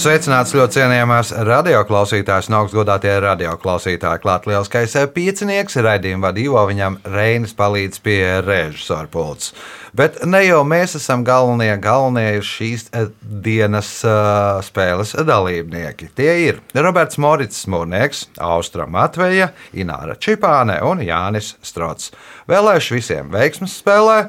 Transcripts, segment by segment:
Sveicināts ļoti cienījamās radioklausītājas un augstgadātie radioklausītāji. Klāt lielskais piecinieks, raidījuma vadībā viņam Reinis palīdz pie režisora pults. Bet ne jau mēs esam galvenie, galvenie ir šīs dienas uh, spēles dalībnieki. Tie ir Roberts Morits Mūrnieks, Austra Matveja, Ināra Čipāne un Jānis Strots. Vēlēšu visiem veiksmas spēlē!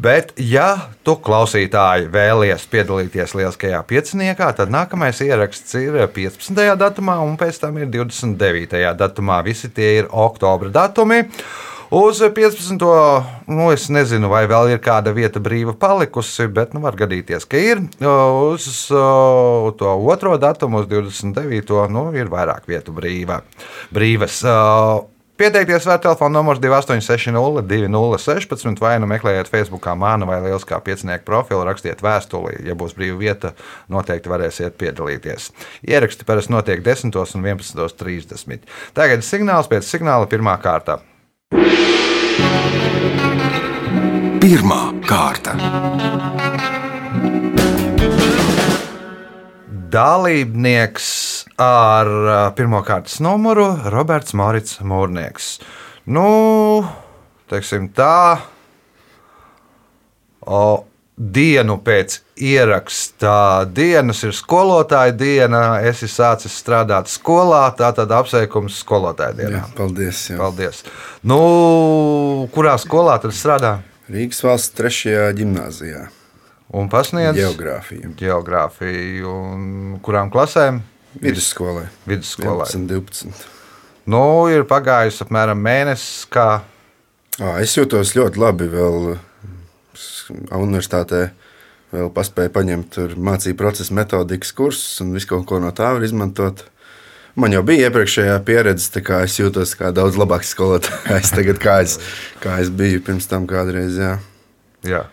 Bet, ja tu klausītāji vēlies piedalīties lieliskajā pieciniekā, tad nākamais ieraksts ir 15. datumā, un pēc tam ir 29. datumā. Visi tie ir oktobra datumi. Uz 15. nu, es nezinu, vai vēl ir kāda vieta brīva palikusi, bet nu, var gadīties, ka ir. Uz to otro datumu, uz 29. Nu, ir vairāk vietu brīva, brīvas. Pieteikties var telefona numurs 2860, 2016, vai nu meklējiet Facebook, mānu vai lieliskā piecinieku profilu, rakstiet vēstuli. Ja būs brīva vieta, noteikti varēsiet piedalīties. Ieraksti parasti notiek 10 un 11.30. Tagad signāls pēc signāla pirmā kārta. Pirmā kārta. Dalībnieks ar pirmā kārtas numuru Roberts Morits Mūrnieks. Nu, teiksim tā, o, dienu pēc ierakstā dienas ir skolotāja diena. Es esmu sācis strādāt skolā, tātad apsveikums skolotāja dienā. Jā, paldies. Jā. paldies. Nu, kurā skolā tad strādā? Rīgas valsts trešajā gimnājā. Un pasniedz geogrāfiju. geogrāfiju. Un kurām klasēm? Vidusskolai. 11, 12. Nu, ir pagājis apmēram mēnesis, kā À, es jūtos ļoti labi. Vēl universitātē vēl paspēju paņemt mācību procesa metodikas kursus un visu kaut ko no tā var izmantot. Man jau bija iepriekšējā pieredze, tā kā es jūtos kā daudz labāks skolotājs tagad, kā es, kā es biju pirms tam kādreiz. Jā. Jā.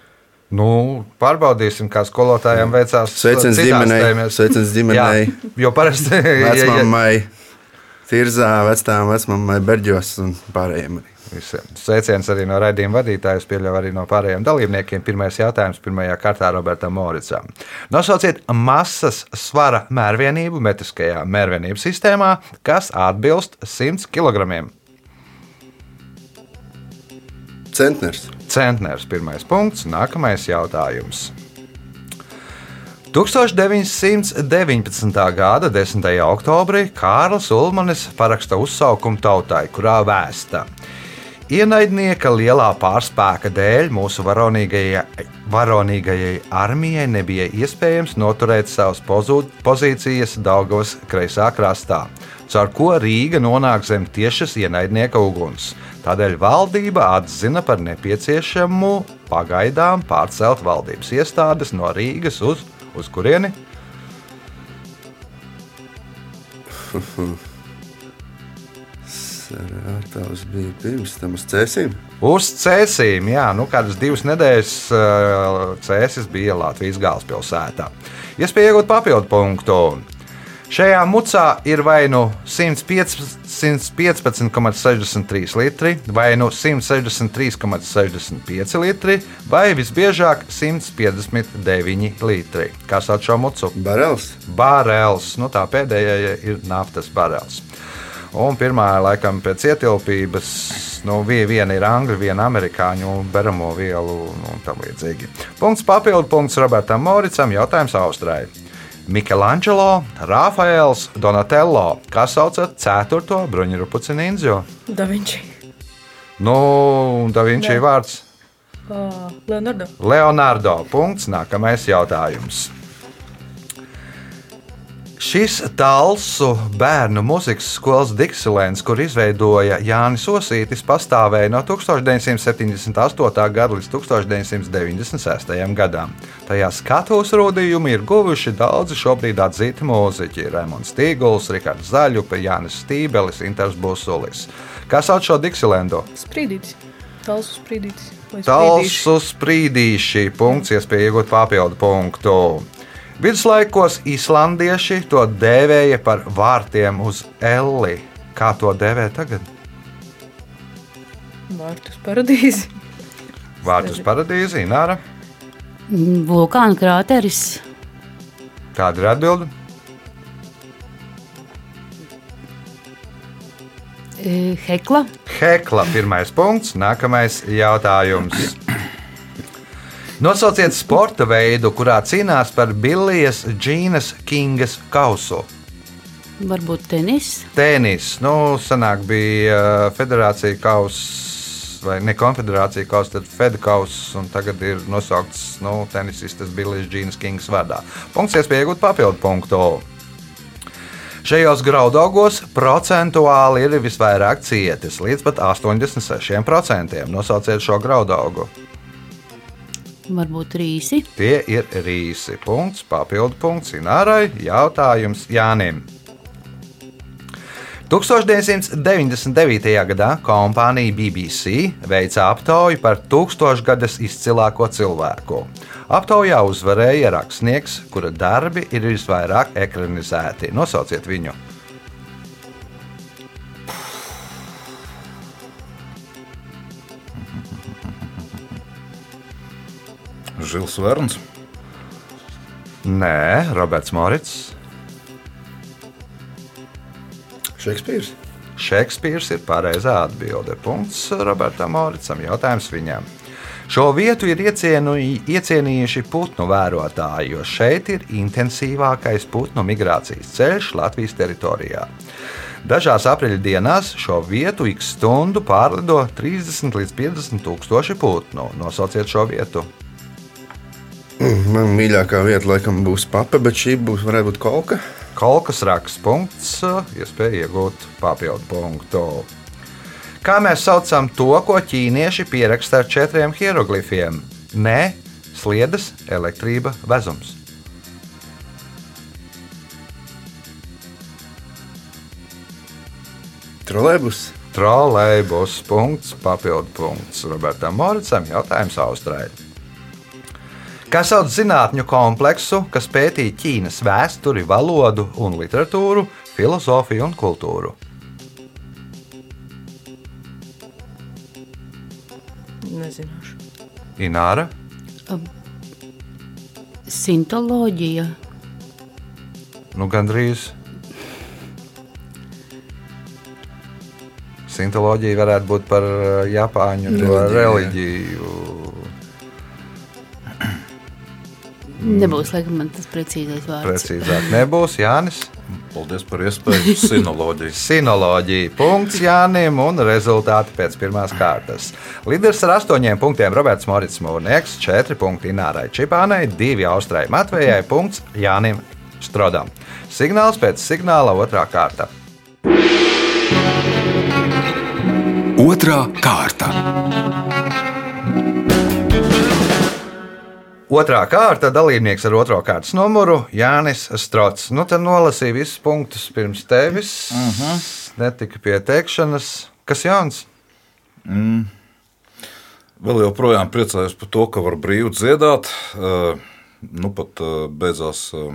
Nu, pārbaudīsim, kā skolotājiem veicās. Sveiciens ģimenei, sveiciens ģimenei. Jā, jo parasti Vecmāmai, Tirzā, vecām vecmāmai, Berģos un pārējiem. visiem. Sveiciens arī no raidījuma vadītājas, pieļauju arī no pārējiem dalībniekiem. Pirmais jautājums pirmajā kārtā Robertam Moricam. Nosauciet masas svara mērvienību metriskajā mērvienības sistēmā, kas atbilst 100 kg. Centners. Centners pirmais punkts, nākamais jautājums. 1919. gada 10. oktobrī Kārlis Ulmanis paraksta uzsaukumu tautai, kurā vēsta. Ienaidnieka lielā pārspēka dēļ mūsu varonīgajai, varonīgajai armijai nebija iespējams noturēt savas pozīcijas Daugavas kreisā krastā, caur ko Rīga nonāk zem tiešas ienaidnieka uguns. Tādēļ valdība atzina par nepieciešamu pagaidām pārcelt valdības iestādes no Rīgas uz, uz kurieni? Sārātavs bija pirms tam uz cēsīm. Uz cēsīm, jā, nu kādas divas nedēļas cēsis bija Latvijas galvaspilsētā. Iespēja iegūt papildu punktu. Šajā mucā ir vai nu 115,63 litri, vai nu 163,65 litri, vai visbiežāk 159 litri. Kā sauc šo mucu? Barels. Barels, nu tā pēdējā ir naftas barels. Un pirmā, laikam, pēc ietilpības, nu, vie- viena ir angļu, viena amerikāņu beramo vielu un tam līdzīgi. Punkts papildu punkts Robertam Moricam, jautājums Austrai. Michelangelo, Rafaels, Donatello, kas sauca 4. bruņurupuci ninju. Da Vinci. Nu, Da Vinci Jā. vārds Uh, Leonardo. Leonardo. Punkts, nākamais jautājums. Šis Talsu bērnu mūzikas skolas Diksilēns, kur izveidoja Jānis Osītis, pastāvēja no 1978. gada līdz 1996. gadam. Tajā skatuves rādījumi ir guvuši daudzi šobrīd atzīti mūziķi - Raimons Tīguls, Rikārds Zaļupe, Jānis Stībelis, Inters Busulis. Kas sauc šo Diksilēnu? Sprīdītis. Talsu sprīdītis. Talsu sprīdīši. Punkts, iespēja iegūt papildu punktu. Viduslaikos islandieši to dēvēja par vārtiem uz Elli. Kā to dēvē tagad? Vārtus paradīzi. Vārtus paradīze, Ināra. Mm, Vulkāna krāteris. Kāda ir atbilde? e, Hekla. Hekla, pirmais punkts, nākamais jautājums. Nosauciet sporta veidu, kurā cīnās par Billijas Džīnas Kingas kausu. Varbūt tenis. Tenis, nu, senāk bija uh, federācija kausa. Vai ne konfederācija kausa, tad Fed kausa, un tagad ir nosaukts nu, tenisistas Billijs Džīnas Kings vārdā. Punkts, iespēja iegūt papildu punktu. Šajos graudaugos procentuāli ir visvairāk cietis, līdz pat 86%. Nosauciet šo graudaugu. Varbūt rīsi. Tie ir rīsi. Punkts, papildu punkts Inārai. Jautājums Jānim. 1999. gadā kompānija BBC veica aptauju par tūkstošgadas izcilāko cilvēku. Aptaujā uzvarēja rakstnieks, kura darbi ir visvairāk ekranizēti. Nosauciet viņu! Žils Verns. Nē, Roberts Morits. Šekspīrs. Šekspīrs ir pareizā atbilde. Punkts Robertam Moricam. Jautājums viņam. Šo vietu ir iecienu, iecienījuši putnu vērotāji, jo šeit ir intensīvākais putnu migrācijas ceļš Latvijas teritorijā. Dažās aprīļa dienās šo vietu ik stundu pārlido 30 līdz 50 tūkstoši putnu. Nosauciet šo vietu. Man mīļākā vieta laikam būs papa, bet šī būs varētu būt kolka. Kolkas raksts punkts, iespēja iegūt papildu punktu. Kā mēs saucam to, ko ķīnieši pieraksta ar četriem hieroglifiem? Nē, sliedas, elektrība, vezums. Trolēbus. Trolēļus punkts, papildu punkts Robertam Moricam. Jautājums Austrai. Kā sauc zinātņu kompleksu, kas pētīja Ķīnas vēsturi, valodu un literatūru, filozofiju un kultūru? Nezināšu. Ināra, Sintoloģija. nu gandrīz. Sintoloģija varētu būt par uh, Japāņu Reliģiju, jā. reliģiju. Nebūs, laikam, man tas precīzais vārds. Precīzāk nebūs Jānis. Paldies par iespēju. Sinoloģija. Sinoloģija. Punkts Jānim un rezultāti pēc pirmās kārtas. Līderis ar astoņiem punktiem Roberts Morits Mūrnieks, četri punkti Inārai Čipānai, divi Austrai Matvejai, punkts Jānim Strodam. Signāls pēc signāla otrā kārta. Otra kārta. Otrā kārta dalībnieks ar otro kārtas numuru Jānis Strots. Nu, tad nolasīja visus punktus pirms tevis. Uh Mhm. -huh. Netika pieteikšanas. Kas jauns? Vēl joprojām priecājos par to, ka var brīvi dziedāt. Eh, Nu, pat eh, beidzās eh,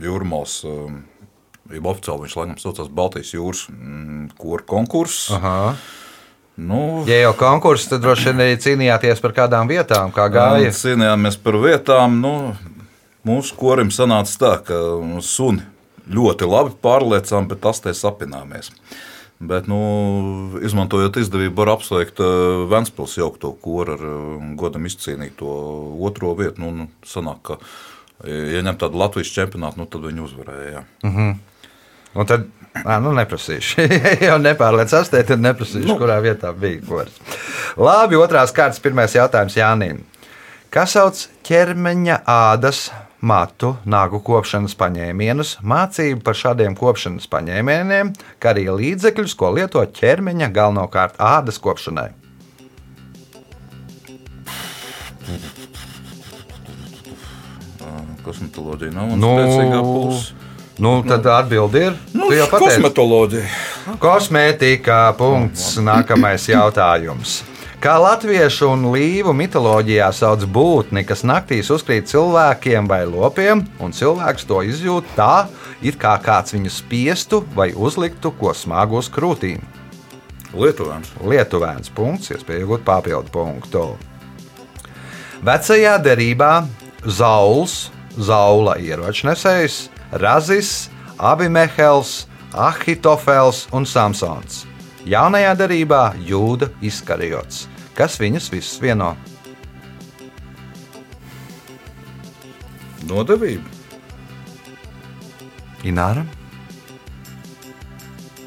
jūrmālas, jau oficiāli viņš laikam saucās Baltijas jūras mm, kora konkurss. Nu, Ja jau konkurss, tad droši vien arī cīnījāties par kādām vietām, kā gāja. Cīnījāmies par vietām. Nu, mūsu korim sanāca tā, ka nu, suni ļoti labi pārliecām, bet tas te sapināmies. Bet, nu, izmantojot izdevību, var apsveikt uh, Vēncpils jaukto koru ar uh, godam izcīnīto otro vietu. Nu, nu, sanāk, ka, ja ņem tādu Latvijas čempionātu, nu, tad viņi uzvarēja. jā. Un tad, nā, nu, neprasīšu. Ja jau nepārliecināts, tad neprasīšu, nu. kurā vietā bija kurs. Labi, otrās kārtas, pirmais jautājums Jānim. Kas sauc ķermeņa ādas matu nagu kopšanas paņēmienus, mācību par šādiem kopšanas paņēmieniem, kā arī līdzekļus, ko lieto ķermeņa galvenokārt ādas kopšanai? Kosmetoloģija nav mana Nu, nu, spēcīgā puse. Nu, tad atbildi ir. Nu, Tu jau pateici. kosmetoloģija. Kosmētika. Punkts. Nākamais jautājums. Kā latviešu un līvu mitoloģijā sauc būtni, kas naktīs uzkrīt cilvēkiem vai lopiem, un cilvēks to izjūt tā, it kā kāds viņu spiestu vai uzliktu ko smagu uz krūtīm. Lietuvāns. Lietuvēns punkts, iespēja iegūt papildu punktu. Vecajā derībā Zauls, Zaula ieročnesējs, Razis, Abimehels, Ahitofels un Samsons. Jaunajā derībā Jūda izkarjots. Kas viņus visus vieno? Nodevība. Ināra,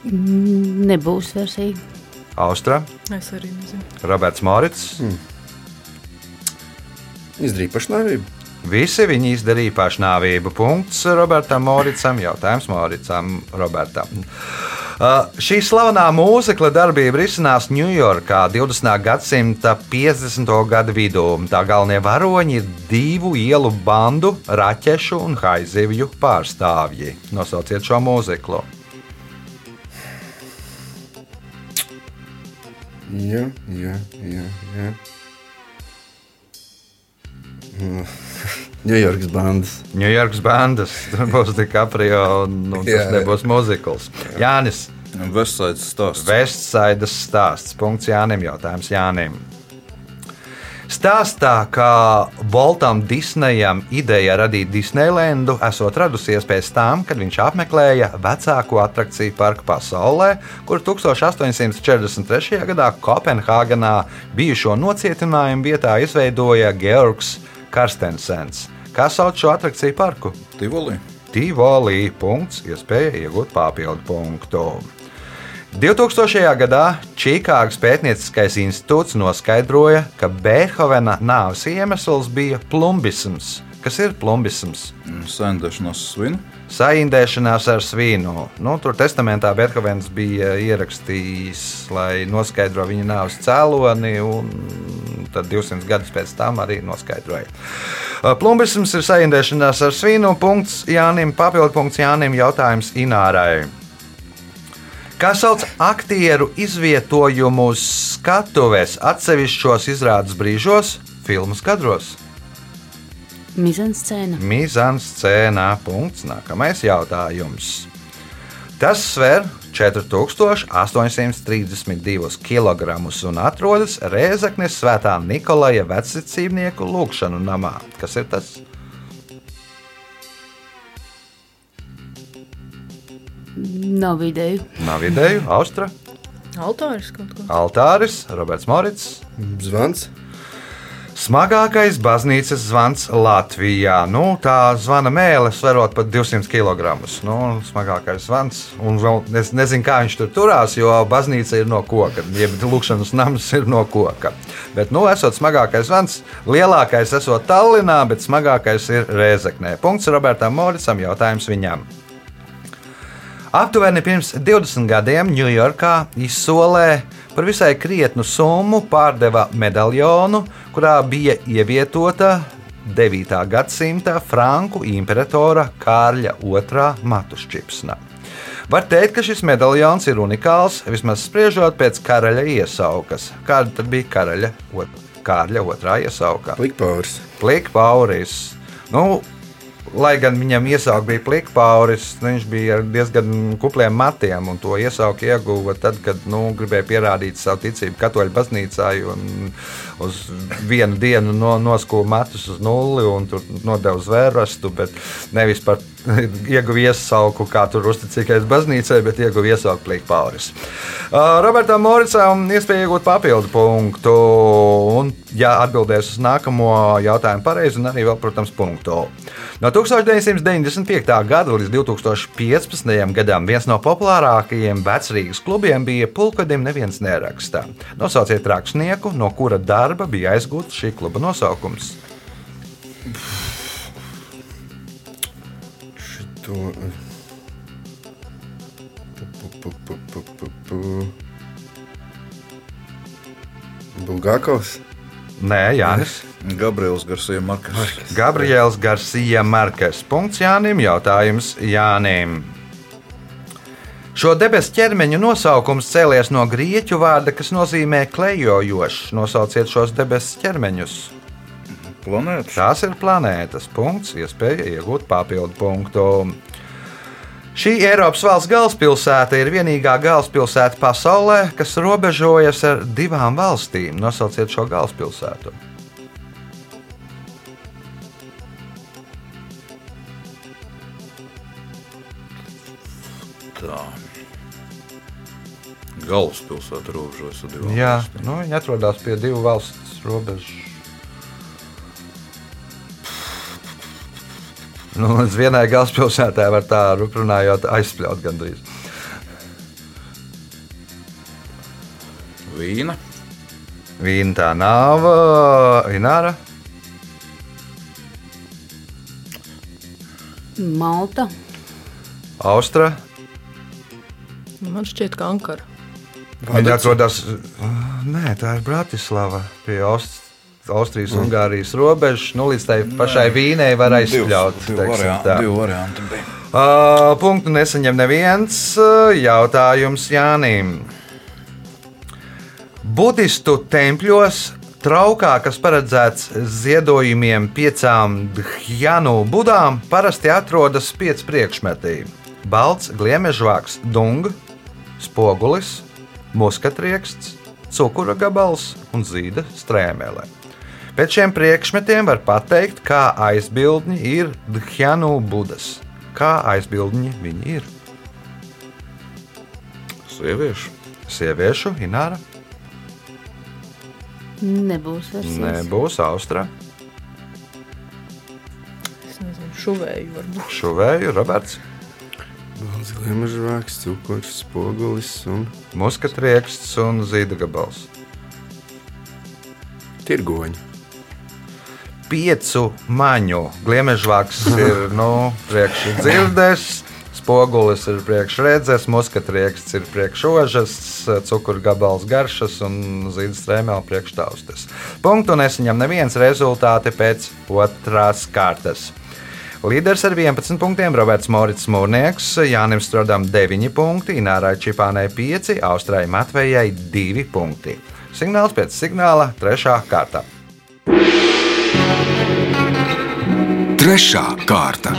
Nebūs versija. Austra, Es arī nezinu. Roberts Morits. Izdarīja pašnāvību. Visi viņi izdarīja pašnāvību. Punkts Robertam Moricam. Jautājums Moricam, Robertam. Uh, šī slavenā mūzikla darbība risinās Ņujorkā 20. gadsimta 50. gadu vidū. Tā galvenie varoņi ir divu ielu bandu, raķešu un haizivju pārstāvji. Nosauciet šo mūziklu. Jā, jā, jā. jā. Ņujorkas bandas. Ņujorkas bandas, tur būs DiCaprio, un nu, tas Jā. nebūs mūzikls. Jānis. Vestsaids stāsts. Vestsaidas stāsts. Punkts Jānim. Jautājums Jānim. Stāstā, ka Voltam Disneyam ideja radīt Disneylandu esot radusies pēc tam, kad viņš apmeklēja vecāko attrakciju parku pasaulē, kur 1843. gadā Kopenhāgenā bijušo nocietinājumu vietā izveidoja Georgs Karstensens. Kā sauc šo attrakciju parku? Tivoli. Tivoli. Punkts, iespēja iegūt papildu punktu. 2000. gadā Čikāgas pētnieciskais institūts noskaidroja, ka Beethovena nāves iemesls bija plumbisms. Kas ir plumbisms? Sēndēšanās svinu. Saindēšanās ar svīnu. Nu, tur testamentā Beethovens bija ierakstījis, lai noskaidrotu viņa nāves cēloni, un tad 200 gadus pēc tam arī noskaidroja. Plumbisms ir saindēšanās ar svīnu. Punkts Jānim, papildu punkts Jānim, jautājums Inārai. Kā sauc aktieru izvietojumu uz skatuves atsevišķos izrādes brīžos, filmu kadros? Mizanscēna. Mizans scēnā. Punkts. Nākamais jautājums. Tas sver 4832 kg un atrodas Rēzaknes svētā Nikolaja vecicībnieku lūgšanu namā. Kas ir tas? Nav ideju. Nav ideju, Austra, Altāris kaut ko. Altāris, Roberts Morits. Zvans. Smagākais baznīcas zvans Latvijā. Nu, tā zvana mēlē sverot pat 200 kg. Nu, smagākais zvans. Un vēl es nezinu, kā viņš tur turās, jo baznīca ir no koka. Jeb lūkšanas nams ir no koka. Bet, nu, esot smagākais zvans, lielākais esot Tallinā, bet smagākais ir Rēzeknē. Punkts Robertam Moricam, jautājums viņam. Aptuveni pirms 20 gadiem Ņujorkā izsolē par visai krietnu summu pārdeva medaļonu, kurā bija ievietota 9. gadsimta franku imperatora Kārļa II matu šķipsna. Var teikt, ka šis medaļons ir unikāls, vismaz spriežot pēc karaļa iesaukas. Kāda tad bija karaļa ot- Kārļa otrā iesauka? Likpauris. Plikpauris. Nu, lai gan viņam iesauka bija plikpauris, viņš bija ar diezgan kupliem matiem, un to iesauku ieguva tad, kad nu, gribēja pierādīt savu ticību katoļu baznīcai, uz vienu dienu no, noskūpa matus uz nulli, un tur nodeva zvērstu, bet nevis par ieguva iesauku, kā tur uzticīgais baznīcai, bet ieguva iesauku plikpauris. Uh, Robertam Moricam iespēja iegūt papildu punktu, un, ja atbildēs uz nākamo jautājumu pareizi, un arī vēl, protams, punktu. No 1995. gada līdz 2015. gadam viens no populārākajiem vecrīgas klubiem bija Pulkadim neviens nerakstā. Nosauciet rakstnieku, no kura darba bija aizgūts šī kluba nosaukums. Šito. Eh, pu, pu, pu, pu, pu, pu. Bulgākovs. Nē, Jānis. Gabriels Garcia Markas. Gabriels Garcia Markes. Punkts Jānim. Jautājums Jānim. Šo debesu ķermeņa nosaukums cēlies no grieķu vārda, kas nozīmē klejojošs. Nosauciet šos debesu ķermeņus. Planētas. Tās ir planētas. Punkts, iespēja iegūt papildu punktu. Šī Eiropas valsts galvaspilsēta ir vienīgā galvaspilsēta pasaulē, kas robežojas ar divām valstīm. Nosauciet šo galvaspilsētu. Tā. Galvaspilsēta robežojas ar divām Jā, valstīm. nu, viņi atrodas pie divu valstu robežu. Nu, līdz vienai galvaspilsētai var tā runājot, aizspļaut gandrīz. Vīna. Vīna tā nav, Ināra. Malta. Austra. Man šķiet, ka Ankara. Viņa atrodas. Nē, tā ir Bratislava pie Aust Austrijas un Ungārijas robežas. Nu, līdz tai pašai Vīnei var aizspļaut. Divi varianti, bija. Uh, punktu nesaņem neviens. Jautājums Jānim. Budistu tempļos traukā, kas paredzēts ziedojumiem piecām dhyanu budām, parasti atrodas pieci priekšmeti - balts, gliemežvāks, dung, spogulis, muskatrieksts, cukura gabals un zīda strēmele. Pēc šiem priekšmetiem var pateikt, kā aizbildņi ir dhyanu budas. Kā aizbildņi viņi ir? Sieviešu. Sieviešu, Ināra, Nebūs versijas. nebūs Austra, Es nezinu, šuvēju varbūt. Šuvēju, Roberts, Balts gliemežvāks, cukurs, spogulis un Muskatrieksts un Zīda gabals. tirgoņi. Piecu maņu gliemežvāks ir nu, priekšdzirdes. Spogulis ir priekšredzes, muskatrieksts ir priekšožas, cukuru gabals garšas un zīves strēmēl priekštaustes. Punktu nesaņem neviens rezultāti pēc otrās kārtas. Līderis ar 11 punktiem Roberts Morits Mūrnieks, Jānis Strodam 9 punkti, Inārai Čipānai 5, Austrai Matvejai 2 punkti. Signāls pēc signāla 3. kārta. Trešā kārta.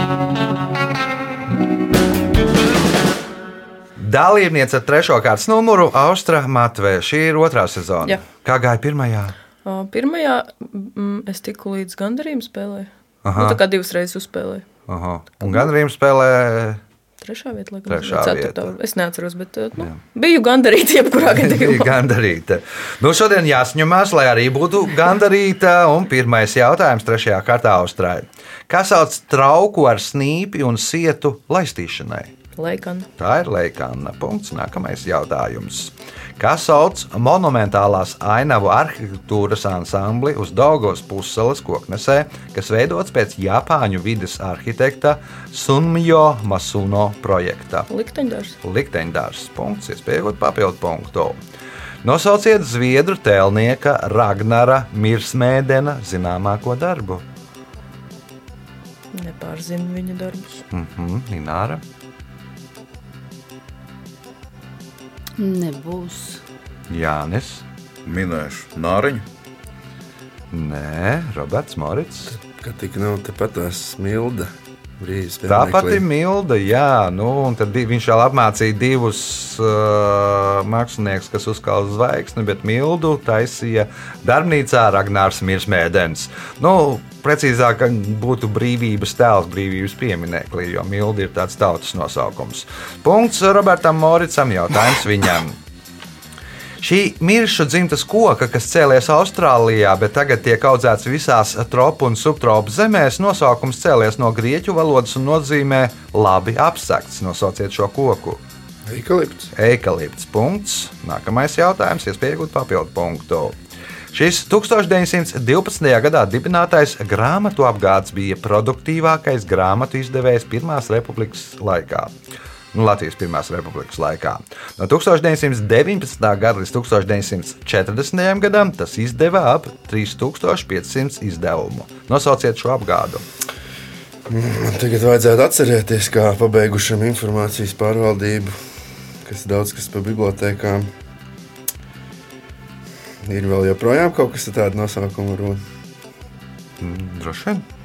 Dalībniece ar trešo kārtas numuru Austra Matvēja. Šī ir otrā sezona. Jā. Kā gāja pirmajā? O, Pirmajā mm, es tiku līdz gandarījuma spēlē. Aha. Nu, tā kā divas reizes uzspēlēju. Aha. Un gan Rīgas spēlē. Trešā vieta, laikam, Trešā vieta. Es neatceros, bet eh, nu, biju gandarīta jebkurā Bija gadījumā. gandarīta. Nu, šodien jāsņemās, lai arī būtu gandarīta. Un pirmais jautājums trešajā kārtā Austrālijā. Kā sauc trauku ar snīpi un sietu laistīšanai? Laikam, Tā ir Leikāna. Punkts. Nākamais jautājums. Kā sauc monumentālās ainavu arhitektūras ansambli uz Daugos pussalas koknesē, kas veidots pēc Japāņu vides arhitekta Sunmjo Masuno projekta? likteņdārs. Likteņdārs. Punkts. Iespējot papildu punktu. Nosauciet zviedru tēlnieka Ragnara Mirsmēdena zināmāko darbu. Nepārzinu viņa darbus. Mhm, Ināra. Nebūs. Jānis. Minēšu Nāriņu. Nē, Roberts Morits. Kā tik nav tepat tās smilda brīvs. Tā pati Milda, jā, nu, tad viņš vēl apmācīja divus uh, māksliniekus, kas uzkāpa zvaigzni, bet Mildu taisīja darbnīcā Ragnārs Mirsmēdens. Nu, precīzāk būtu brīvības tēls, brīvības piemineklis, jo Milda ir tāds tautas nosaukums. Punkts Robertam Moricam, jautājums viņam. Šī miršu dzimtas koka, kas cēlies Austrālijā, bet tagad tiek audzēts visās tropu un subtropu zemēs, nosaukums cēlies no grieķu valodas un nozīmē labi apsakts. Nosauciet šo koku. Eikalipts. Eikalipts. Punkts. Nākamais jautājums, iespēja iegūt papildu punktu. Šis 1912. gadā dibinātais grāmatu apgāds bija produktīvākais grāmatu izdevējs Pirmās republikas laikā. Nu, Latvijas Pirmās republikas laikā. No 1919. gada līdz 1940. gadam tas izdeva ap 3500 izdevumu. Nosauciet šo apgādu. Man tagad vajadzētu atcerēties, kā pabeigušam informācijas pārvaldību. kas daudz kas par bibliotekām. Ir vēl joprojām kaut kas tāds nosaukums, varbūt. Droši vien.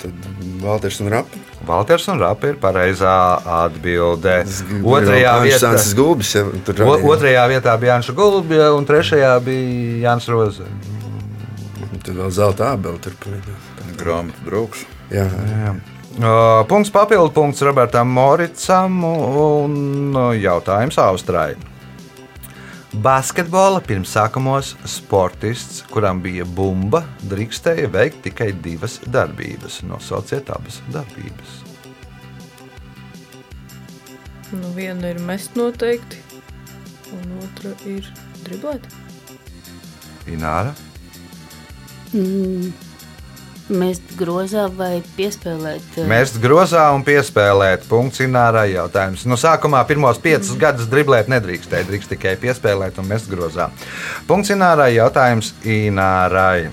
Tad Valters un Rapa. Valters un Rapa ir pareizā atbilde. Otrajā vietā, Gulbis. Ja, tur o, otrajā vietā bija Jānis Gulbja, un trešajā bija Jānis Roze. Tad vēl zelta abeli tur bija. Grāmatu draugs. Jā, Jā. Punkts papildu punkts Robertam Moricam un jautājums Austrai. Basketbola pirmsākumos sportists, kuram bija bumba, drīkstēja veikt tikai divas darbības. Nosauciet abas darbības. Nu, viena ir mest noteikti, un otra ir driblēt. Ināra, Mm, Mest grozā vai piespēlēt? eh, Mest grozā un piespēlēt. Punkts Inārai jautājums. Nu, sākumā pirmos piecus gadus driblēt nedrīkstēja. Drīkst tikai piespēlēt un mest grozā. Punkts Inārai jautājums Inārai.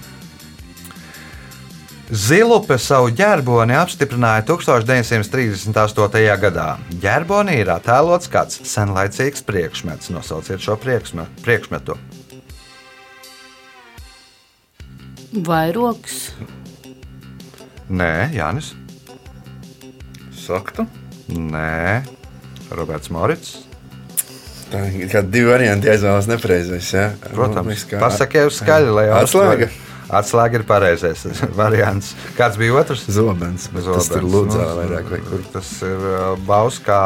Zilupe savu ģerboni apstiprināja 1938. gadā. Ģerbonī ir attēlots kāds senlaicīgs priekšmets. Nosauciet šo priekšme- priekšmetu. Vairogs, Nē, Jānis. Sakta. Nē, Roberts Morits. tā ir kā divi varianti jāizvēlas nepareizais. Ja? Protams, kā pasakiet uz skaļi, lai Atslēga. Atslēga ir pareizais variants. Kāds bija otrs? Zobens, bet tas tur lūdzā Nu, vairāk vai kur. Tas ir uh, Bauskā,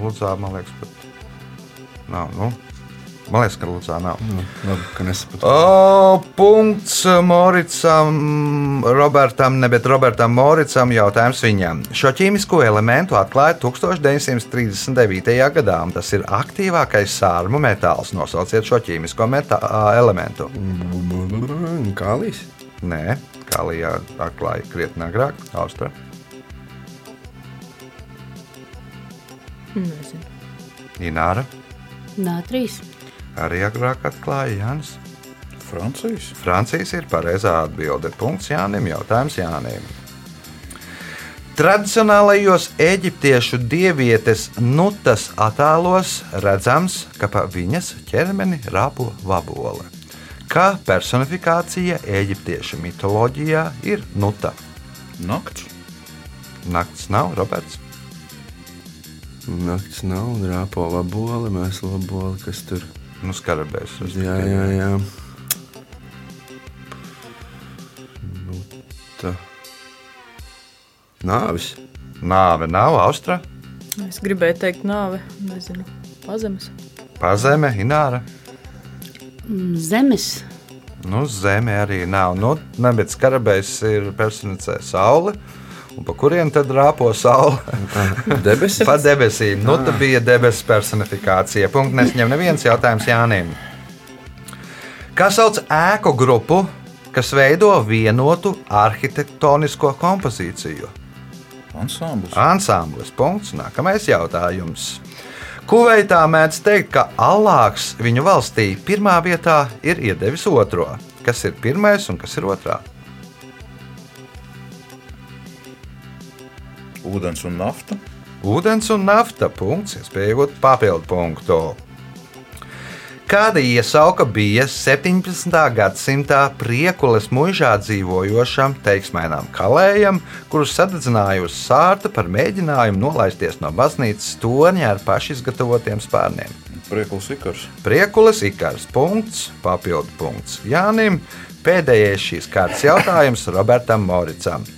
Lūdzā, man liekas, bet nav. Nu, man liekas, ka Lūdzā nav. Nu, Labi, ka nesapratu. O, punkts Moricam, Robertam, ne, bet Robertam Moricam jautājums viņam. Šo ķīmisko elementu atklāja 1939. gadā. Tas ir aktīvākais sārmu metāls. Nosauciet šo ķīmisko metā, elementu. Kālīs? Nē, kā Līja atklāja krietni agrāk, Austra. Nezinu. Ināra Nātrīs, arī agrāk atklāja Jānis. Francijas. Francijas ir pareizā atbilde. Punkts Jānim. Jautājums Jānim. Tradicionālajos eģiptiešu dievietes nutas attēlos redzams, ka pa viņas ķermeni rāpo vabole. Kā personifikācija eģiptiešu mitoloģijā ir nuta? Nakts. Nakts nav, Roberts. Nakts nav, un rāpo laboli, mēs laboli, kas tur. Nu, skarabēs. Jā, jā, jā. Nu, tā. Nāvis. Nāve nav, Austra. Es gribēju teikt, nāve, nezinu, pazemes. Pazeme, Ināra. Mm, zemes, Nu, zeme arī nav. Nu, ne, bet skarabējs ir personificē saule. Un pa kurien tad rāpo saule? Debesis. Pa debesīm. Nu, tā bija debesu personifikācija. Punkts nesņem neviens jautājums Jānim. Kā sauc ēku grupu, kas veido vienotu arhitektonisko kompozīciju? Ansamblis. Ansamblis. Punkts. Nākamais jautājums. Kuveitā mēdz teikt, ka Allāks viņu valstī pirmā vietā ir iedevis otro. Kas ir pirmais un kas ir otrā? Ūdens un nafta. Ūdens un nafta. Punkts. Iespēja iegūt papildu punktu. Kāda iesauka bija 17. gadsimtā priekules mūžā dzīvojošam teiksmainām kalējam, kurus sadedzinājusi sārta par mēģinājumu nolaisties no baznīcas torņa ar pašizgatavotiem spārniem? Priekls Ikars. Priekulis ikars punkts, papildu punkts Jānim. Pēdējais šīs kārtas jautājums Robertam Moricam.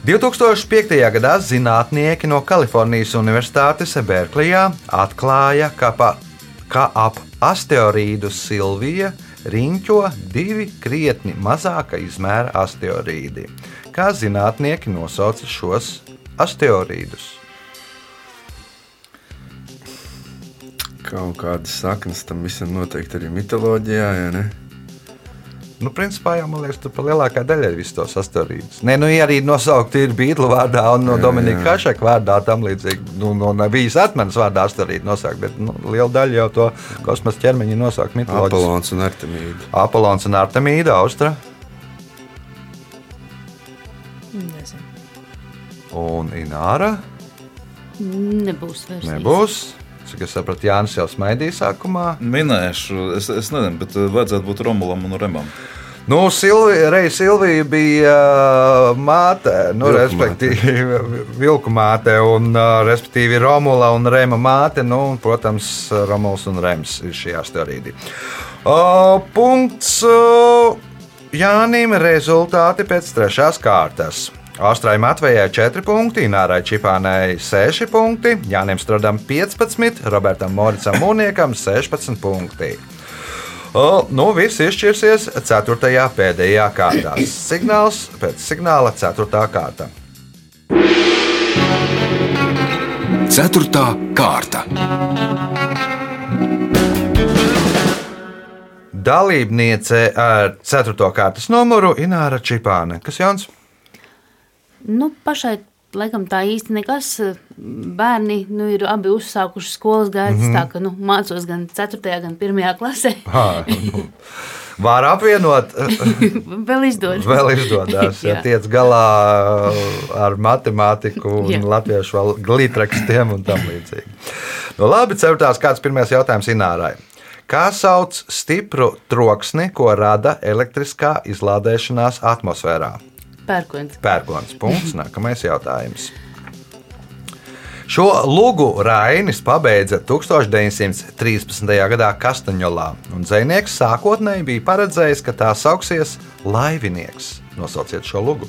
2005. gadā zinātnieki no Kalifornijas Universitātes Berklijā atklāja, ka, pa, ka ap asteroīdu Silvija riņķo divi krietni mazāka izmēra asteroīdi. Kā zinātnieki nosauca šos asteroīdus? Kaut kādas saknes tam visam noteikti arī mitoloģijā, ja ne? Nu, principā jau man liekas, tur pa lielākā daļa ir viss tos astoņus. Nē, nu, ja arī nosaukti ir Beatles vārdā un no Dominika Kašaka vārdā tam līdzīgi. Nu, no Navijas atmanas vārdā astoņus nosaukt, bet nu, liela daļa jau to kosmosa ķermeņa nosaukt mitoloģiski. Apolons un Artemīda. Apolons un Artemīda, Austra Nezinu. un Ināra. Nebūs versijas. Nebūs. Cik es sapratu, Jānis jau smaidīja sākumā. Minēšu, es, es nezinu, bet eh, vajadzētu būt Romulam un Remam. Nu, Silvija, Reija Silvija bija uh, māte, nu, Vilku respektīvi, vilku māte, un, uh, respektīvi, Romula un Rema māte. Nu, un, protams, Romuls un Rems ir šī asteroīdi. Uh, punkts uh, Jānim rezultāti pēc trešās kārtas. Austrai Matvejai 4 punkti, Nārai Čipānai 6 punkti, Jānim Stradam 15, Robertam Moricam Mūniekam 16 punkti. Nu, viss izšķirsies 4. pēdējā kārtā. Signāls pēc signāla 4. kārta. Ceturtā kārta. Dalībniece ar 4. kārtas numuru Ināra Čipāne. Kas jauns? Nu, pašai laikam tā īsti nekas. Bērni nu, ir abi uzsākuši skolas gaitas, mm. -hmm. tā ka nu, mācos gan 4. gan 1. klasē. Ha, nu, Var apvienot, Vēl izdodas. vēl izdodas. Ja tiec galā ar matemātiku, un latviešu vēl glītrakstiem un tam līdzīgi. Nu, labi, ceturtās kāds pirmais jautājums Inārai. Kā sauc stipru troksni, ko rada elektriskā izlādēšanās atmosfērā? Pērkons. Pērkons. Punkts. Nākamais jautājums. Šo lugu Rainis pabeidza 1913. gadā Kastaņolā, un zvejnieks sākotnēji bija paredzējis, ka tā sauksies Laivinieks. Nosauciet šo lugu.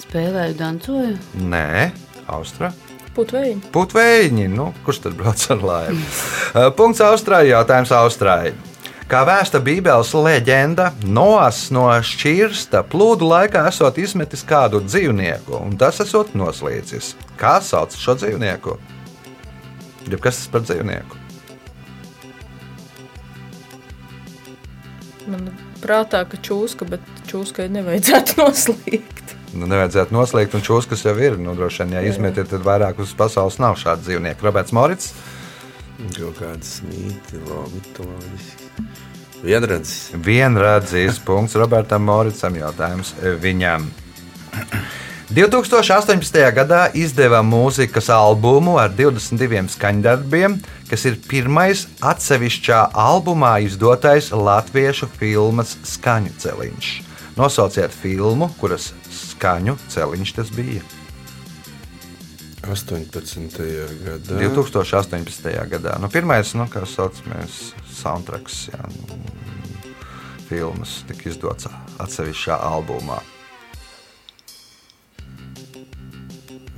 Spēlēju, dancoju. Nē, Austra. Putveļi. Putvējiņi, nu, kurš tad brauc ar laivu? Punkts Austrālijai, jautājums Austrālijai. Kā vēsta Bībeles leģenda, Noas no šķirsta plūdu laikā esot izmetis kādu dzīvnieku, un tas esot noslīcis. Kā sauc šo dzīvnieku? Jeb kas tas par dzīvnieku? Man prātā, ka čūska, bet čūskai nevajadzētu noslīgt. Nu, nevajadzētu noslēgt, un čūskas kas jau ir. Nu, droši vien, ja izmetiet, tad vairāk uz pasaules nav šādu dzīvnieku. Roberts Morits. Kaut kādas mītnes, mitoloģiski. Vienradzis. Vienradzīs punkts Robertam Moricam. Jautājums viņam. 2018. gadā izdeva mūzikas albumu ar 22 skaņdarbiem, kas ir pirmais atsevišķā albumā izdotais latviešu filmas skaņu celiņš. Nosauciet filmu, kuras skaņu celiņš tas bija. 18. gadā. 2018. gadā. Nu, pirmais, nu, kā saucamies, soundtracks, jā, nu, filmas tika izdots atsevišķā albumā.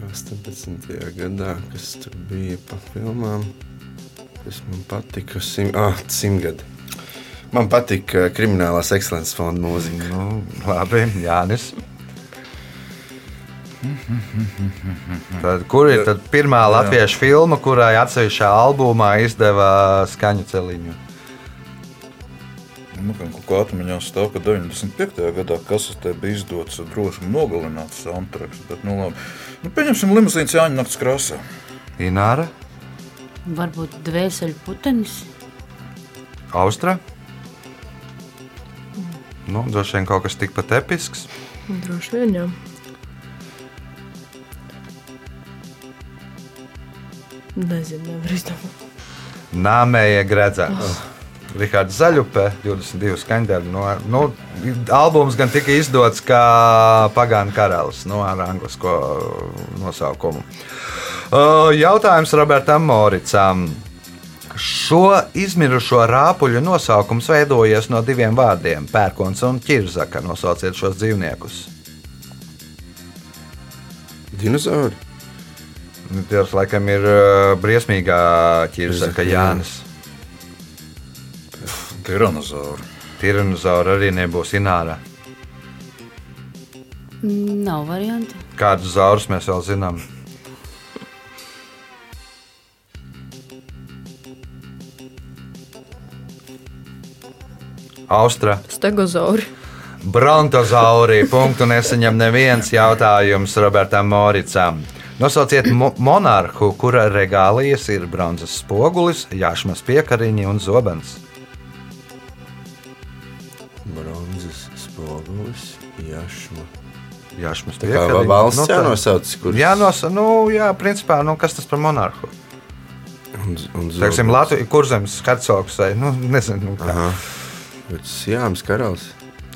18. gadā, kas tur bija pa filmām, kas man patika. Sim, ah, simtgadi. Man patīk kriminālās ekscelences fonda mūzika. Nu, labi, Jānis. Tad, kur ir tad pirmā latviešu filma, kurai atsevišķā albumā izdeva skaņu celiņu? Nu, gan kaut kā atmiņā stāv, ka 95. gadā kasetē bija izdots droši nogalināts soundtracks. Bet, nu, labi. nu, pieņemsim limuzīnas Jāņa naktas krāsā. Ināra, Varbūt dvēseli putenis. Austra. Nu, droši vien kaut kas tikpat episks. Droši vien, jā. Nezinu, nevar izdomāt. Nāmēja gredzens. Rihards Zaļupē, 22 skaņdarbi. No, nu, albums gan tika izdots kā Pagāna karalis no, ar anglisko nosaukumu. Jautājums Robertam Moricam. Šo izmirušo rāpuļu nosaukums veidojies no diviem vārdiem - pērkons un ķirzaka. Nosauciet šos dzīvniekus. Dinozauri. Tas laikam ir briesmīgā ķirzaka Ķirzaka, jā. Jānis. Tiranozauri. Tiranozaura arī nebūs ināra. Nav variantu. Kādus zaurus mēs vēl zinām? Austra, Stegozauri. brontozauri. Punktu nesaņem neviens jautājums Robertam Moricam. Nosauciet mo monarhu, kura regālijas ir bronzas spogulis, jāšmas piekariņi un zobens. Jašma, Jašmas Tā kā valsts tā- jānosauc, kurš Jā, nos, nu, jā, principā, nu, kas tas par monarhu? un, un Teiksim, Latvijas kurzems hercogs vai, nu, nezinu, nu, kā. Jānis Karalis.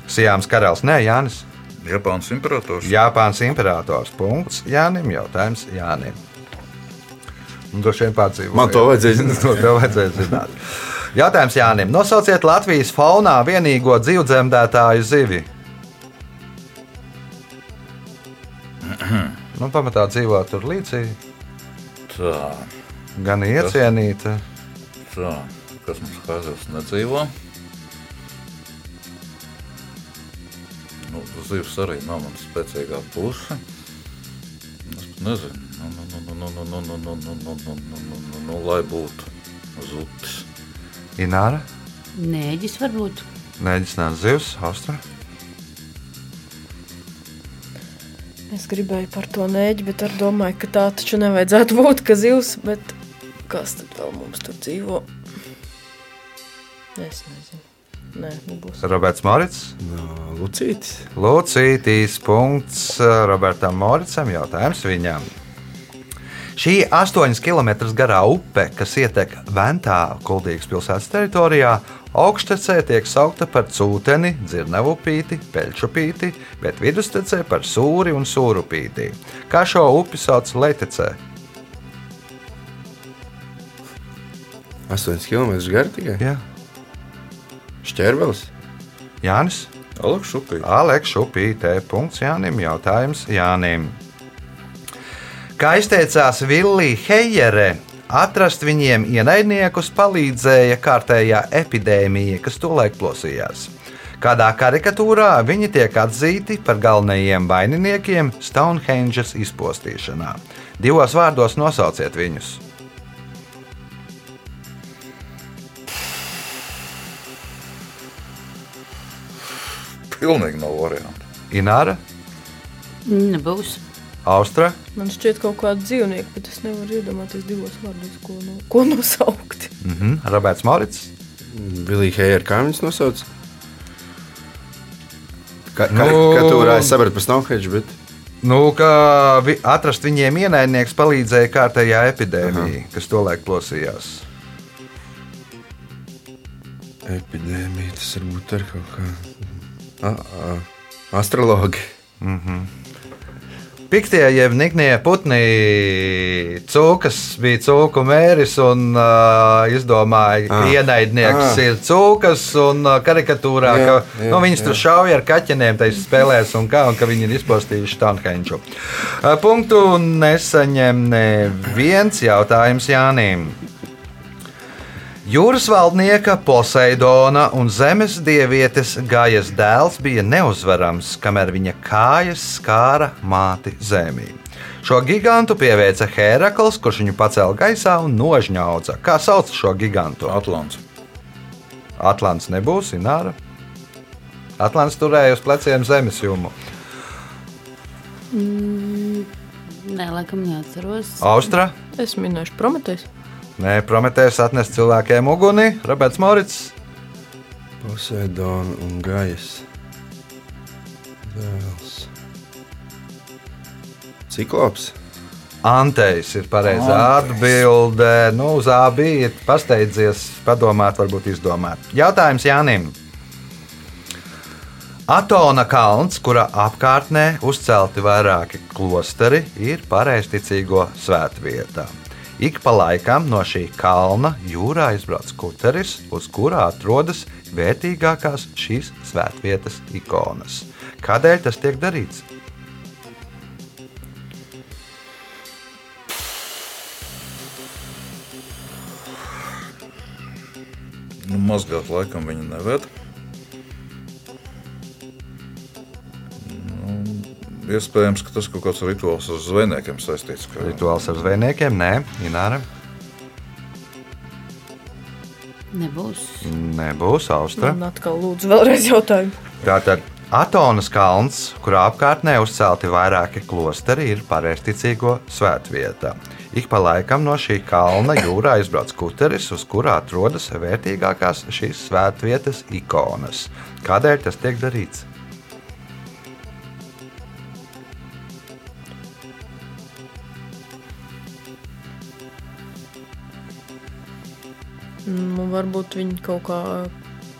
Sijāms karalis, nē, Jānis. Japānas imperators. Japāns imperators. Punkts Jānim. Jautājums Jānim. Un droši vien pārdzīvot. Man to vajadzēja zināt. to tev vajadzēja zināt. Jautājums Jānim. Nosauciet Latvijas faunā vienīgo dzīvdzemdētāju zivi. Nu, pamatā dzīvo tur līdzi. Tā, Gan iecienīta. tā, kas mums kazas nedzīvo. Nu, zivs arī nav mana spēcīgā puse. Es pat nezinu, nu, nu, nu, nu, nu, nu, nu, nu, nu, nu, nu, nu, nu, nu, nu, lai būtu zutis. Ināra. Nēģis varbūt. Nēģis zivs, Austra. Es gribēju par to nēģi, bet arī domāju, ka tā taču nevajadzētu būt, ka zivs, bet kas tad vēl mums tur dzīvo? Es nezinu. Nē, nebūs. Roberts Morits. No Lucītis. Lucītīs punkts uh, Robertam Moricam. Jautājums viņam. Šī 8 km garā upe, kas ietek Ventā, Kuldīgas pilsētas teritorijā, augštecē tiek saukta par cūteni, dzirnavupīti, peļķupīti, bet vidustecē par sūri un sūrupīti. Kā šo upi sauc Leitecē? 8 km gari tikai. Jā. Šķērbelis. Jānis, Aleks Šupī. Aleks Upītē. Punkts Jānim. Jautājums Jānim. Kā izteicās Villija Heijere, atrast viņiem ienaidniekus palīdzēja kārtējā epidēmija, kas tolaik plosījās. Kādā karikatūrā viņi tiek atzīti par galvenajiem vaininiekiem Stonehenges izpostīšanā. Divos vārdos nosauciet viņus. Pilnīgi nav variantu. Ināra, Nebūs. Austra, Man šķiet kaut kāda dzīvnieka, bet es nevaru iedomāties divos vārdos, ko, no, ko nosaukt. mm -hmm. Roberts Morits. Vilija Heijera, kā viņas nosauc? Kā Nu- karikatūrā es sapratu par Stonehenge, bet Nu, ka vi, atrast viņiem ienaidnieks palīdzēja kārtējā epidēmija, kas tolaik plosījās. epidēmija tas varbūt ir kaut kā. A, a, astrologi. Piktie jeb niknie putni, cūkas bija cūku mēris un uh, izdomāja, ka Ah. ienaidnieks Ah. ir cūkas un uh, karikatūrā, Jā, ka jā, nu, viņas tur jā. šauja ar kaķeniem, tajās spēlēs un kā, un ka viņi ir izpostījuši Stonhenču. Uh, punktu nesaņem neviens jautājums Jānim. Jūras valdnieka Poseidona un zemes dievietes Gajas dēls bija neuzvarams, kamēr viņa kājas skāra māti zemī. Šo gigantu pieveica Hērakls, kurš viņu pacēla gaisā un nožņauca. Kā sauc šo gigantu? Atlants. Atlants nebūs, Ināra. Atlants turēja uz pleciem zemes jumu. Nē, laikam neatceros. Austra. Es minēšu Prometējs. Nē, Prometējs atnes cilvēkiem uguni. Roberts Morits. Poseidona un Gajas. Dēls. Ciklops. Antejs ir pareizā atbilde. Nu, uz abi ir pasteidzies, padomāt, varbūt izdomāt. Jautājums Jānim. Atona kalns, kura apkārtnē uzcelti vairāki klosteri, ir pareizticīgo svētvieta. Ik pa laikam no šī kalna jūrā izbrauc kuteris, uz kurā atrodas vērtīgākās šīs svētvietas ikonas. Kādēļ tas tiek darīts? Nu, mazgāt laikam viņa neved. Iespējams, ka tas kaut kāds rituāls ar zvejniekiem saistīts. Ka... Rituāls ar zvejniekiem? Nē, Ināra. Nebūs. Nebūs Austra. Man atkal lūdzu vēlreiz jautājumu. Tātad Atonas kalns, kurā apkārtnē uzcelti vairāki klosteri, ir pareizticīgo svētvieta. Ik pa laikam no šī kalna jūrā izbrauc kuteris, uz kurā atrodas vērtīgākās šīs svētvietas ikonas. Kādēļ tas tiek darīts? Nu, varbūt viņi kaut kā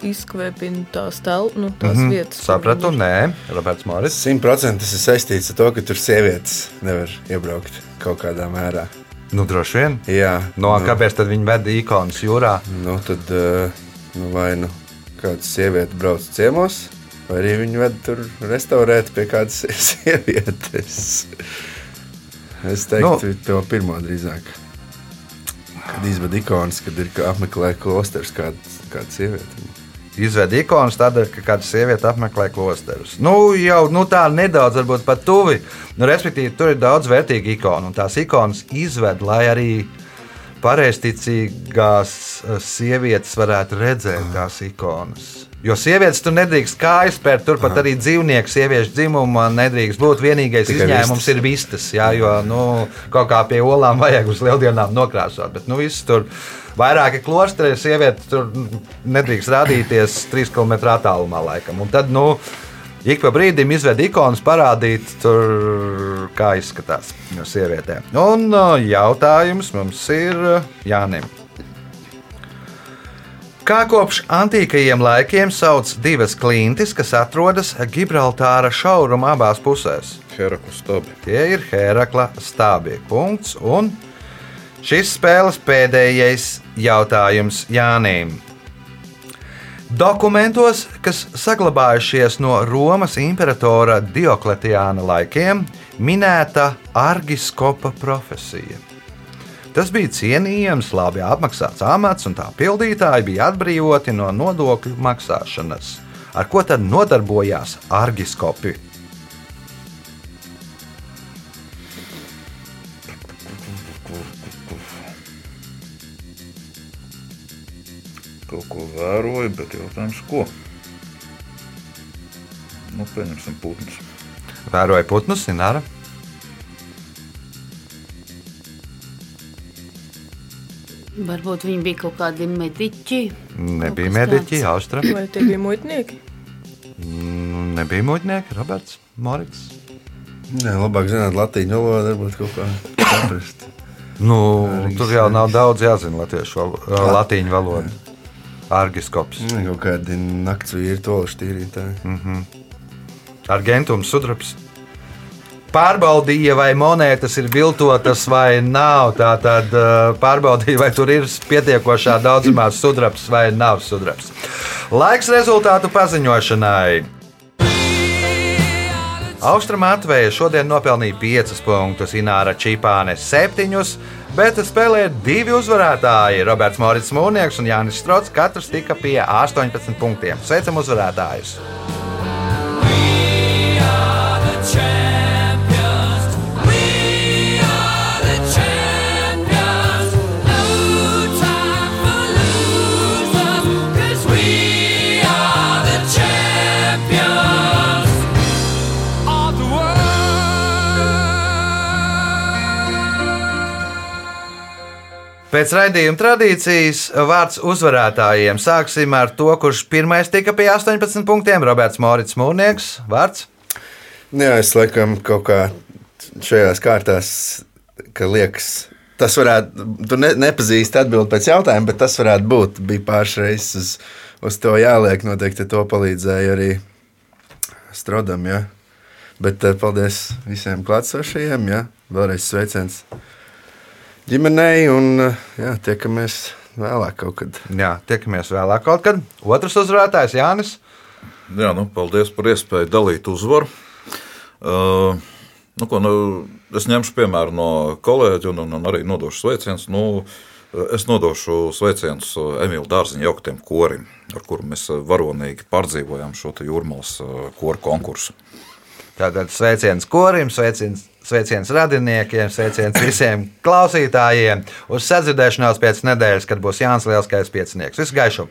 izkvēpina tās, tel, nu, tās mm -hmm. vietas. Sapratu, nē, Roberts Morris. Simtprocentīgi tas ir saistīts ar to, ka tur sievietes nevar iebraukt kaut kādā mērā. Nu, droši vien. Jā, No, nu, kāpēc tad viņi veda ikonas jūrā? nu, tad eh, nu, vai nu kāda sieviete brauc ciemos, vai arī viņi ved tur restaurēt pie kādas sievietes. Es teiktu, nu, to pirmo drīzāk. Izved ikonas, kad ir kā apmeklē klosters kāda, kāda sieviete. Izveda ikonas tādēļ, ka kāda sieviete apmeklē klosterus. Nu, jau nu, tā nedaudz, varbūt pat tuvi. Nu, respektīvi, tur ir daudz vērtīgu ikonu, un tās ikonas izved, lai arī pareizticīgās eh, sievietes varētu redzēt tās ikonas. Jo sievietes tur nedrīkst kājas spērt, turpat arī dzīvnieku sieviešu dzimuma nedrīkst būt. Vienīgais Tikai izņēmums vistas. ir vistas, jā, jo nu, kaut kā pie olām vajag uz lieldienām nokrāsot. Bet nu, viss tur vairāki klosteri, sieviete tur nedrīkst rādīties 3 km attālumā laikam. Un tad, nu, Ik pa brīdim izved ikonas, parādīt, tur, kā izskatās no sievietēm. Un uh, jautājums mums ir uh, Jānim. Kā kopš antīkajiem laikiem sauc divas klintis, kas atrodas Gibraltāra šauruma abās pusēs? Heraklis stabi. Tie ir Herakla stābi. Punkts. Un šis spēles pēdējais jautājums Jānim. Dokumentos, kas saglabājušies no Romas imperatora Diokletiāna laikiem, minēta argiskopa profesija. Tas bija cienījams, labi apmaksāts amats, un tā pildītāji bija atbrīvoti no nodokļu maksāšanas. Ar ko tad nodarbojās argiskopi? Kaut ko vēroju, bet jautājums, ko? Nu, pieņemsim putnus. Vēroja putnus, Ināra. Varbūt viņi bija kaut kādi mediķi. Nebija Kaut mediķi, tāds. Austra. Vai tie bija muitnieki? Nu, Nebija muļķinieki, Roberts Morits. Nē, labāk zināt latīņu valodu, varbūt kaut kā saprast. Nu, tur jau nav daudz jāzina latviešu latīņu valodu. Argiskops. Nu, Kaut kādi nakts vīri tolaši tīrītāji. Argentums sudrabs. Pārbaudīja, vai monētas ir viltotas vai nav. Tā tad uh, pārbaudīja, vai tur ir pietiekošā daudzumā sudrabs vai nav sudrabs. Laiks rezultātu paziņošanai. Austram Atvēja šodien nopelnīja 5 punktus, Ināra Čipāne 7, bet spēlē divi uzvarētāji. Roberts Morits Mūrnieks un Jānis Strots katrs tika pie 18 punktiem. Sveicam uzvarētājus! Pēc raidījuma tradīcijas vārds uzvarētājiem. Sāksim ar to, kurš pirmais tika pie 18 punktiem. Roberts Morits Mūrnieks. Vārds. Jā, es laikam kaut kā šajās kārtās, ka liekas, tas varētu, tu ne, nepazīsti atbildēt pēc jautājuma, bet tas varētu būt. Bija pāris reizes uz, uz to jāliek, noteikti to palīdzēja arī Strodam. Ja? Bet eh, paldies visiem klātsošajiem, ja? vēlreiz sveiciens ģimenei un eh, jā, tiekamies vēlāk kaut kad. Jā, tiekamies vēlāk kaut kad. Otrs uzvarētājs Jānis. Jā, nu, paldies par iespēju dalīt uzvaru. Uh, nu, ko, nu, es ņemšu piemēru no kolēģa un, un, un arī nodošu sveicienus. Nu, es nodošu sveicienus Emīļa Dārziņa jauktiem korim, ar kuru mēs varonīgi pārdzīvojām šo jūrmālas koru konkursu. Tātad sveiciens korim, sveiciens, sveiciens radiniekiem, sveiciens visiem klausītājiem. Uz sadzirdēšanos pēc nedēļas, kad būs Jānis Lielskais piecinieks. Visu gaišu!